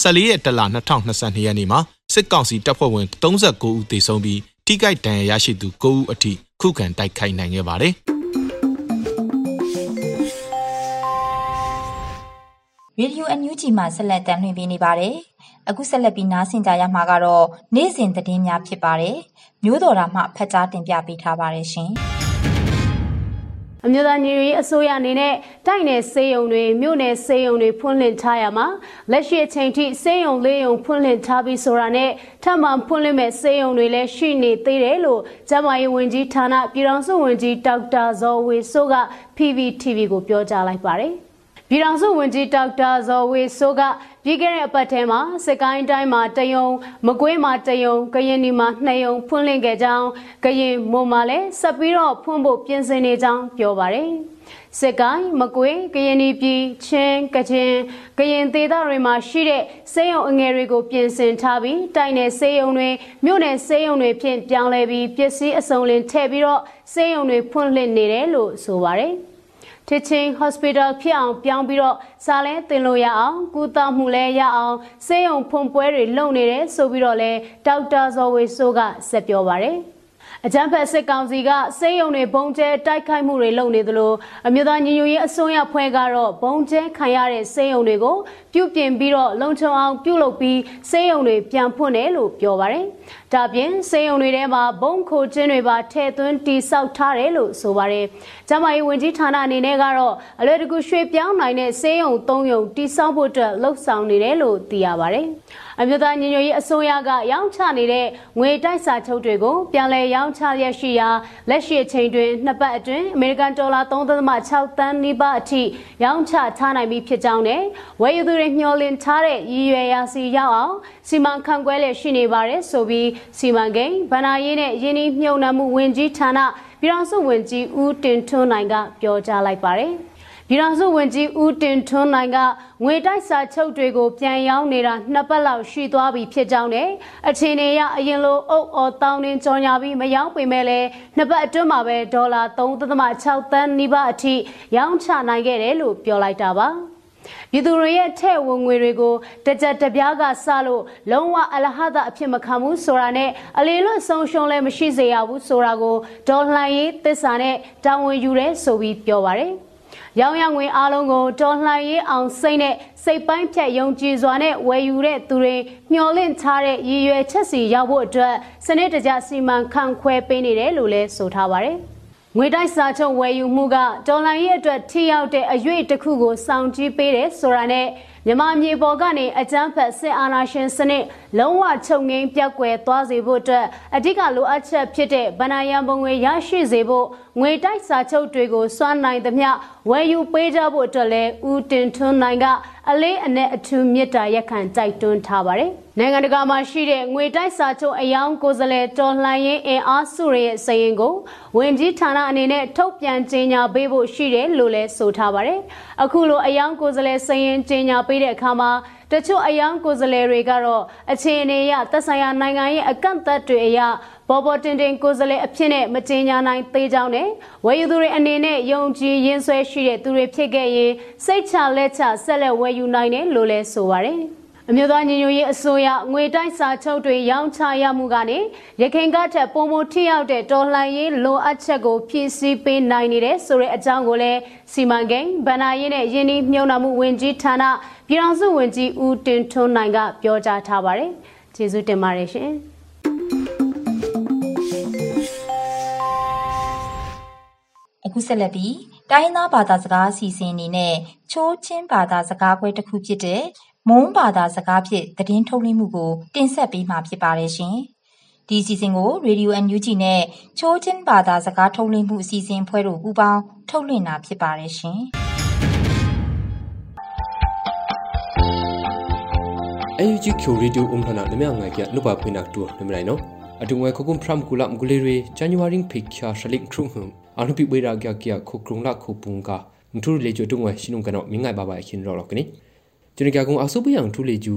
14ရက်တလ2022ရက်နေ့မှာစစ်ကောင်စီတပ်ဖွဲ့ဝင်39ဦးသေဆုံးပြီးထိခိုက်ဒဏ်ရာရရှိသူ9ဦးအထိခုခံတိုက်ခိုက်နိုင်ခဲ့ပါတယ်။ရေဒီယိုအန်ယူဂျီမှာဆက်လက်တင်ပြနေပါတယ်။ အခုဆက်လက်ပြီးနားဆင်ကြရမှာကတော့နေ့စဉ်သတင်းများဖြစ်ပါတယ်။မျိုးတော်တာမှဖတ်ကြားတင်ပြပေးထားပါတယ်ရှင်။အမျိုးသားညီညွတ်ရေးအစိုးရအနေနဲ့တိုက်နယ်စေယုံတွေမြို့နယ်စေယုံတွေဖွင့်လှစ်ထားရမှာလက်ရှိအချိန်ထိစေယုံလေးယုံဖွင့်လှစ်ထားပြီးဆိုတာနဲ့ထပ်မံဖွင့်လှစ်မဲ့စေယုံတွေလည်းရှိနေသေးတယ်လို့ကျန်းမာရေးဝန်ကြီးဌာနပြည်ထောင်စုဝန်ကြီးဒေါက်တာဇော်ဝေဆိုးက PVTV ကိုပြောကြားလိုက်ပါတယ် ပြည်ထောင်စုဝန်ကြီးဒေါက်တာဇော်ဝေဆိုးကပြီးခဲ့တဲ့အပတ်ထဲမှာစကိုင်းတိုင်းမှာတယုံမကွေးမှာတယုံကရင်ဒီမှာနှစ်ယုံဖွင့်လှစ်ခဲ့ကြောင်းကရင်မွန်မှာလည်းဆက်ပြီးတော့ဖွင့်ဖို့ပြင်ဆင်နေကြောင်းပြောပါတယ်စစ်ကိုင်းမကွေးကရင်ပြည်ချင်းကချင်ကရင်ဒေသတွေမှာရှိတဲ့စေယုံအငယ်တွေကိုပြင်ဆင်ထားပြီးတိုင်နယ်စေယုံတွေမြို့နယ်စေယုံတွေဖြင့်ပြောင်းလဲပြီးပစ္စည်းအစုံလင်ထည့်ပြီးတော့စေယုံတွေဖွင့်လှစ်နေတယ်လို့ဆိုပါတယ်။ Teaching Hospital ဖြစ်အောင်ပြောင်းပြီးတော့စာလဲတင်လို့ရအောင်ကုသမှုလဲရအောင်စေယုံဖွန်ပွဲတွေလုပ်နေတယ်ဆိုပြီးတော့လဲဒေါက်တာဇော်ဝေဆိုးကဆက်ပြောပါတယ် အကြံဖက်စစ်ကောင်စီကစေယုံတွေဘုံကျဲတိုက်ခိုက်မှုတွေလုပ်နေသလိုအမျိုးသားညီညွတ်ရေးအစိုးရဖွဲ့ကတော့ဘုံကျဲခံရတဲ့စေယုံတွေကိုပြုပြင်ပြီးတော့လုံခြုံအောင်ပြုလုပ်ပြီးစေယုံတွေပြန်ဖွင့်တယ်လို့ပြောပါတယ်။ဒါပြင်စေယုံတွေထဲမှာဘုံခိုခြင်းတွေပါထည့်သွင်းတိစောက်ထားတယ်လို့ဆိုပါတယ်။ကျမကြီးဝန်ကြီးဌာနအနေနဲ့ကတော့အလွယ်တကူရွှေ့ပြောင်းနိုင်တဲ့စေယုံ၃ယုံတိစောက်ဖို့အတွက်လှုပ်ဆောင်နေတယ်လို့သိရပါတယ်။အမျိုးသားညီညွတ်ရေးအစိုးရကရောင်းချနေတဲ့ငွေတိုက်စာချုပ်တွေကိုပြန်လည်ရောင်းချရရှိရာလက်ရှိအချိန်တွင်နှစ်ပတ်အတွင်းအမေရိကန်ဒေါ်လာ3.6တန်းနီးပါးအထိရောင်းချထားနိုင်ပြီဖြစ်ကြောင်းနဲ့ဝယ်ယူသူတွေမျှော်လင့်ထားတဲ့ရည်ရွယ်ရာစီရောက်အောင်စီမံခန့်ခွဲလျက်ရှိနေပါတယ်ဆိုပြီးစီမံကိန်းဗဏ္ဍာရေးနဲ့ယင်းနှိမ့်မြုံနှံမှုဝင်ကြီးဌာနပြည်ထောင်စုဝန်ကြီးဦးတင်ထွန်းနိုင်ကပြောကြားလိုက်ပါတယ်။ ပြည်ထောင်စုဝန်ကြီးဦးတင်ထွန်းနိုင်ကငွေတိုက်စာချုပ်တွေကိုပြန်ရောင်းနေတာနှစ်ပတ်လောက်ရှိသွားပြီဖြစ်ကြောင်းနဲ့အခြေအနေရအရင်လိုအုပ်အော်တောင်းတင်းကြော်ညာပြီးမရောင်းပေမဲ့လည်းနှစ်ပတ်အတွင်းမှာပဲဒေါ်လာ3.6သန်းနီးပါးအထိရောင်းချနိုင်ခဲ့တယ်လို့ပြောလိုက်တာပါပြည်သူတွေရဲ့ထဲ့ဝင်ငွေတွေကိုတကြက်တပြားကစလို့လုံးဝအလဟဒအဖြစ်မခံဘူးဆိုတာနဲ့အလေလွတ်ဆုံးရှုံးလည်းမရှိစေရဘူးဆိုတာကိုဒေါ်လှန်ရေးသစ္စာနဲ့တာဝန်ယူရဲဆိုပြီးပြောပါတယ်။ ရောင်ရငွေအားလုံးကိုတော်လှန်ရေးအောင်စိတ်နဲ့စိတ်ပိုင်းဖြတ်ယုံကြည်စွာနဲ့ဝယ်ယူတဲ့သူတွေမျှော်လင့်ထားတဲ့ရည်ရွယ်ချက်စီရောက်ဖို့အတွက်စနစ်တကျစီမံခန့်ခွဲပေးနေတယ်လို့လည်းဆိုထားပါတယ်။ငွေတိုက်စာချုပ်ဝယ်ယူမှုကဒေါ်လာရေးအတွက်ထိရောက်တဲ့အရွေ့တစ်ခုကိုစောင့်ကြည့်ပေးတယ်ဆိုတာနဲ့မြန်မာမြေပေါ်ကနေအကြမ်းဖက်စစ်အာဏာရှင်စနစ်လုံးဝချုပ်ငိမ့်ပြောက်ကွယ်သွားစေဖို့အတွက်အဓိကလိုအပ်ချက်ဖြစ်တဲ့ဗဏ္ဍာယံပုံငွေရရှိစေဖို့ ငွေတိုက်စာချုပ်တွေကိုစွမ်းနိုင်သမျှဝယ်ယူပေးကြဖို့အတွက်လည်းဦးတင်ထွန်းနိုင်ကအလေးအနက်အထူးမြစ်တာရက်ခံတိုက်တွန်းထားပါတယ်။နိုင်ငံတကာမှာရှိတဲ့ငွေတိုက်စာချုပ်အယောင်ကိုယ်စားလှယ်တော်လှန်ရေးအင်အားစုတွေရဲ့စည်ရင်ကိုဝင်ကြီးဌာနအနေနဲ့ထုတ်ပြန်ကြေညာပေးဖို့ရှိတယ်လို့လည်းဆိုထားပါတယ်။အခုလိုအယောင်ကိုယ်စားလှယ်စည်ရင်ကြေညာပေးတဲ့အခါမှာတချို့အယောင်ကိုယ်စားလှယ်တွေကတော့အခြေအနေအရသက်ဆိုင်ရာနိုင်ငံရဲ့အကန့်အသတ်တွေအရဘော်ဘော်တင်တင်ကိုယ်စားလှယ်အဖြစ်နဲ့မကြေညာနိုင်သေးကြောင်းနဲ့ဝယ်ယူသူတွေအနေနဲ့ယုံကြည်ရင်းဆွဲရှိတဲ့သူတွေဖြစ်ခဲ့ရင်စိတ်ချလက်ချဆက်လက်ဝယ်ယူနိုင်တယ်လို့လည်းဆိုပါတယ် အမျိုးသားညီညွတ်ရေးအစိုးရငွေတိုက်စာချုပ်တွေရောင်းချရမှုကနေရခိုင်ကထက်ပုံမထိရောက်တဲ့တော်လှန်ရေးလိုအပ်ချက်ကိုဖြည့်ဆည်းပေးနိုင်နေတဲ့ဆိုတဲ့အကြောင်းကိုလည်းစီမံကိန်းဗဏ္ဍာရေးနဲ့ယင်းနှိမ့်မြုံနာမှုဝင်ကြီးဌာနပြည်ထောင်စုဝန်ကြီးဦးတင်ထွန်းနိုင်ကပြောကြားထားပါတယ်။ကျေးဇူးတင်ပါတယ်ရှင်။အခုဆက်လက်ပြီးတိုင်းသားဘာသာစကားအစီအစဉ်အနေနဲ့ချိုးချင်းဘာသာစကားခွဲတစ်ခုဖြစ်တဲ့ မုံဘာသာစကားဖြင့်သတင်းထုတ်လွှင့်မှုကို တင်ဆက်ပေးမှာဖြစ်ပါတယ်ရှင်။ဒီအစီအစဉ်ကို Radio NUG နဲ့ချိုးချင်းဘာသာစကားထုတ်လွှင့်မှုအစီအစဉ်ဖွဲ့တို့ပူးပေါင်းထုတ်လွှင့်တာဖြစ်ပါတယ်ရှင်။ AUG ချိုရီဒူအုံထနာနမငိုင်ကနုပါဖိနက်တူနမရိုင်နောအတုငွယ်ခုကုမ်ဖရမ်ကူလမ်ဂူလေရီဇန်နဝါရီဖိခါရှလိကထရုံဟမ်အနုပိဝေရာကကခုကရုံလာခုပုန်ကနထူလေကျတုငွယ်ရှင်းုံကနောမိငိုင်ဘာဘာခင်ရောလောကနိ ကျွန်ကကုံအဆုပယံထူလေကျူ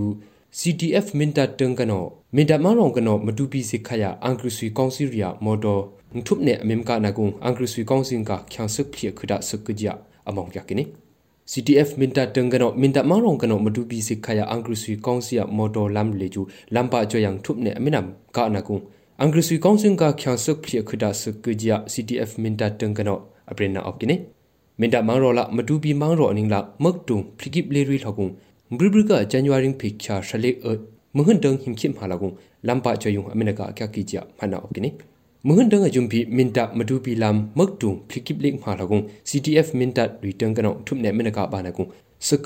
CTF မင်တာတန်ကနောမင်တာမရောင်ကနောမတူပီစိခယာအန်ကရဆွီကောင်စီရီယာမော်တော်ထုပ်နေအမင်ကနာကုံအန်ကရဆွီကောင်စင်ကချန်ဆုဖိခဒဆုကကြအမောင်ကကိနိ CTF minta tengano minta marong kano madubi sikhaya angkrusui kongsia motor lam leju lampa joyang thupne aminam ka nakung angkrusui kongsing ka khyasuk phia khuda sukja CTF minta tengano aprena opkine minta mangrola madubi mangro aningla maktung phikip leri thokung mbribrika january phikcha shale a mhun dang himkhim halagung lampa joyung aminaka kya kija mana opkine မဟန်ဒငါဂျုံပီမင်တာမဒူပီလမ်မက်တုံဖလိကိပလိမာလာကုံ CTF မင်တာရီတန်ကနောထုမနေမနကဘာနကုံစ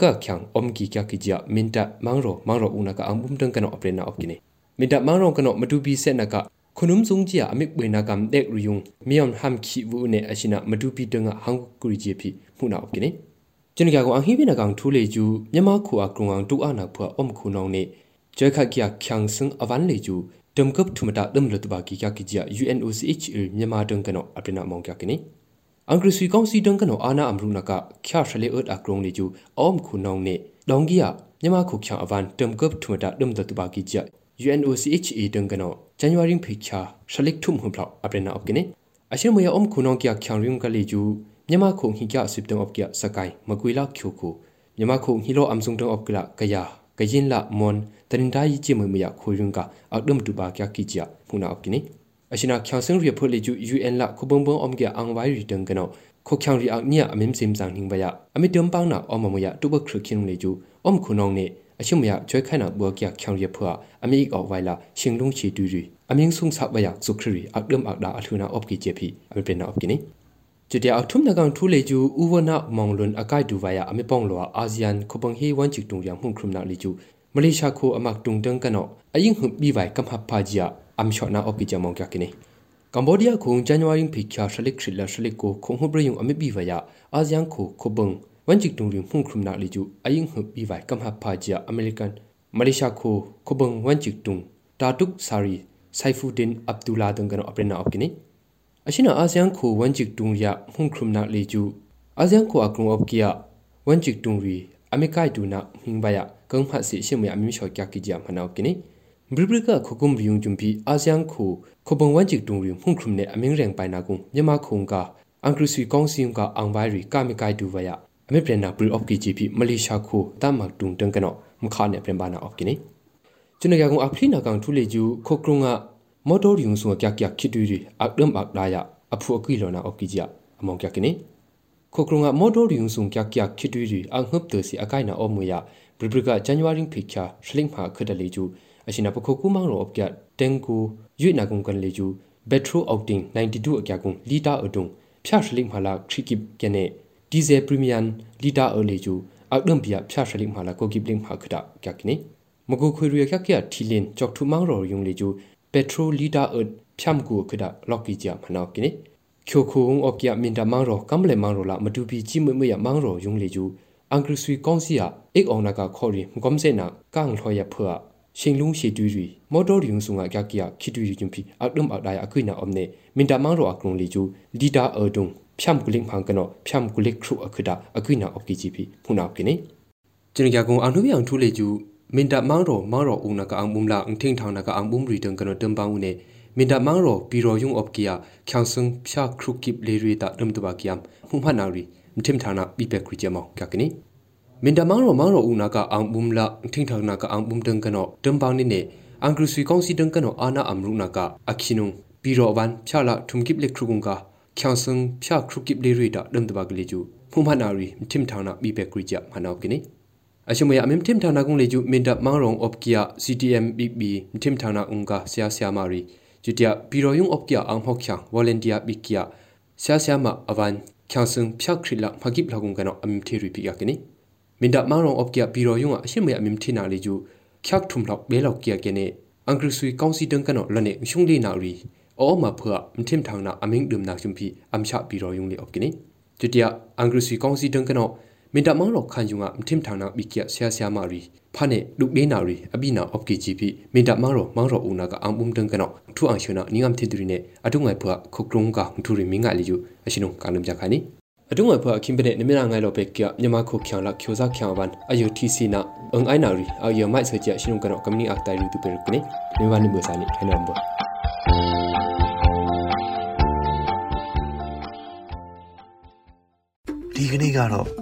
ကချန်အုံကီကကီဂျာမင်တာမန်ရောမန်ရောဦးနကအမ်ဘုံတန်ကနောအပရနာအပကိနေမင်တာမန်ရောကနောမဒူပီဆက်နကခုနုံစုံဂျီအမိကွေနာကမ်ဒက်ရယုံမီယွန်ဟမ်ခီဝူနေအရှိနာမဒူပီတငါဟန်ကူရီဂျီပီမှုနာအပကိနေ ကျွန်တော်ကအဟိဘိနကောင်ထူလေကျူမြန်မာခုအကရုံအောင်တူအနာဖွာအုံခုနောင်နေကျွဲခက်ကြချန်စင်အဝန်လေကျူတမ်ကပ်ထုမတာဒမ်လတဘာကီကကီဂျာ UNOCH မြန်မာတန်ကနောအပနာမောင်ကကနီအင်္ဂရိစီကောင်စီတန်ကနောအာနာအမရုနကခရရှလေအတ်အကရုံလေကျူအုံခုနောင်နေဒေါင်ဂီယာမြန်မာခုချအဝန်တမ်ကပ်ထုမတာဒမ်လတဘာကီဂျာ UNOCH တန်ကနောဇန်နဝါရီဖိချာရှလိကထုမဟဘလောက်အပနာအပကနီအရှင်မယအုံခုနောင်ကချန်ရင်ကလေကျူ မြန်မာခုဟိကစစ်တံအော့ကစကိုင်မကွေလာချိုခုမြန်မာခုဟီလိုအမ်ဆုံတံအော့ကလာကယာကရင်လာမွန်တရင်ဒါယီချေမမယခွေရင်ကအဒမ်တူပါကကီချာဖူနာအော့ကိနီအရှင်နာချောင်စင်ရီဖိုလီကျူ UN လာခုဘုံဘုံအုံကအန်ဝိုင်ရီတန်ကနောခုချောင်ရီအောက်နီယာအမင်းစင်ဇန်ဟင်းဘယအမီတမ်ပောင်းနာအမမယတူဘခရခင်လေကျူအုံခုနောင်နေအရှင်မယကျွဲခိုင်နာဘောကချောင်ရီဖွာအမီအောက်ဝိုင်လာရှင်လုံးချီတူရီအမင်းဆုံဆပ်ဘယစုခရီအဒမ်အဒါအထူနာအော့ကီချေဖီအမီပင်နာအော့ကိနီ จุดเดียวทุ่มนักการทุเลจูอุวนะมองลุนอากาศดูวายาอเมปองลัวอาเซียนคุบังเฮวันจิกตุงยังหุ่นครุมนาลิจูมาเลเซียโคอมักตุงเดิงกันเนาะอายิงหุบบีไวกัมฮับพาจิยาอัมชอนาออกิจามองกักนี่กัมพูชาคงจันวาริงพิกาชลิกทริลาชลิกโกคงหุบเรียงอเมบีวายาอาเซียนโคคุบังวันจิกตุงริงหุ่นครุมนาลิจูอายิงหุบบีไวกัมฮับพาจิยาอเมริกันมาเลเซียโคคุบังวันจิกตุงตาตุกซารีไซฟูดินอับดุลลาดังกันเนาะอเปรนาออกินี่အရှင်နာအာဆီယံကိုဝန်ချစ်တုံရမှုခရုမနာလေကျူအာဆီယံကိုအကရုံအပကီယဝန်ချစ်တုံရီအမေကိုက်တူနာဟင်းဘယကံဖတ်စီရှင်မယအမီရှောကကီဂျာမနာကိနိ ဘရဘရကခုကုမ်ရီယုံဂျုံပီအာဆီယံကိုခုဘုံဝန်ချစ်တုံရီမှုခရုမနေအမင်းရင်ပိုင်နာကုမြန်မာခုံကအန်ကရစီကောင်စီယုံကအန်ဘိုင်ရီကာမီကိုက်တူဘယအမေပရနာဘရီအော့ကီဂျီပီမလေးရှားကိုတမတုံတန်ကနောမခါနေပြန်ပါနာအော့ကိနိကျွန်တော်ကကုံအဖရိနာကောင်ထူလေကျူခုကရုံက မော်တော်ရီယုံဆုကကကခိတူရီအဒမ်အဒါယာအဖူအကိလောနာအော့ကီဂျာအမောင်ကကနိခိုကရုံကမော်တော်ရီယုံဆုကကခိတူရီအငှပ်တစီအကိုင်နာအောမူယာဘရဘရကဇန်နဝါရီဖိချာရှလင်းမာခဒလေကျူအရှင်နပခုကူမောင်ရောအပကတန်ကူရွေနာကုံကန်လေကျူဘက်ထရိုအောက်တင်92အကြကုံလီတာအတုံဖြာရှလင်းမာလာခရီကိကနေဒီဇယ်ပရီမီယန်လီတာအလေကျူအဒမ်ပြဖြာရှလင်းမာလာကိုကိပလင်းမာခဒကကနိမကူခွေရရကကထီလင်ကြောက်ထူမောင်ရောယုံလေကျူ ပက်ထရိုလီတာအဖြမ်ကူခဒလော့ကီဂျာမနောကိနိချိုခုံအော့ကီယမင်တမန်ရောကမ်လေမန်ရောလာမတူပီချိမမယမန်ရောယုံလေကျူအန်ကရဆွီကောင်စီယာအိတ်အောင်နာကခေါ်ရီငုံစေနာကန်ထော်ရဖွာရှင်လုံးရှိတူရီမော်တော်ရီယုံဆုငါကကီယာခိတူရီဂျုံဖီအဒမ်အဒိုင်အခွိနာအုံနေမင်တမန်ရောအကရုံလေကျူလီတာအဒုံဖြမ်ကူလင်းဖန်ကနောဖြမ်ကူလက်ခရုအခဒအခွိနာအော့ကီဂျီဖီဖုနာကိနေကျွန်တော်ကကုံအနုပြောင်ထူလေကျူ မင်တမန်ရောမောင်ရောဦးနာကအံဘုံလာအင်ထင်းထောင်နာကအံဘုံရီတန်ကနောတမ်ပန်းဦးနေမင်တမန်ရောပီရောယုံအော့ကီယာချောင်ဆုံဖြာခရုကိပလေရီတာဒမ်တဘာကီယမ်မှုမနာရီမထင်ထာနာပိပက်ခရီချမောကကနိမင်တမန်ရောမောင်ရောဦးနာကအံဘုံလာအင်ထင်းထောင်နာကအံဘုံတန်ကနောတမ်ပန်းနေနေအန်ဂရစီကောင်စီတန်ကနောအာနာအမရုနာကအခီနုံပီရောဝန်ဖြာလာထုံကိပလေခရုကုံကချောင်ဆုံဖြာခရုကိပလေရီတာဒမ်တဘာကလေးကျူမှုမနာရီမထင်ထာနာပိပက်ခရီချမနာကနိအရှမယအမင်ထင်ထာနာ Ashimaya amim tim thana kung leju minda mangrong opkia CTM BB tim thana unga sia sia mari jutia biroyung opkia ang hokhya volunteer bikia sia sia ma avan kyangsung phyak khrila phagip lagung kana amim thiri pika kini minda mangrong opkia biroyung ashimaya amim thina leju khyak thum lok be lok kia kene angri sui kaunsi dang kana lane shung le na ri o ma phwa tim thana aming dum na chumpi amsha biroyung le opkini jutia angri sui kaunsi dang kana မင်တမောင်းတော်ခန်ယူကမထင်ထောင်နာမိကဆရာဆရာမရီဖာနဲ့လူလေးနာရီအပိနာအော့ကီဂျီပီမင်တမောင်းတော်မောင်းတော်ဦးနာကအောင်ပုံတန်ကနော်ထူအောင်ရှနာနိငမ်တီတူရီနဲ့အတုငယ်ဖွာခုကရုံကထူရီမင်းကလေးယူအရှင်တို့ကလုံးကြခါနီအတုငယ်ဖွာခင်ပနဲ့နမနာငိုင်လောပဲကမြန်မာခုခေါလာကျောစားခေါဝန်အယုတီစီနာအင်အိုင်နာရီအယုမိုက်ဆကြအရှင်တို့ကနော်ကမနီအတိုင်လူတူပေရကနေနေဝနိမစာနိဟဲနမ်ဘောဒီကနေ့ကတော့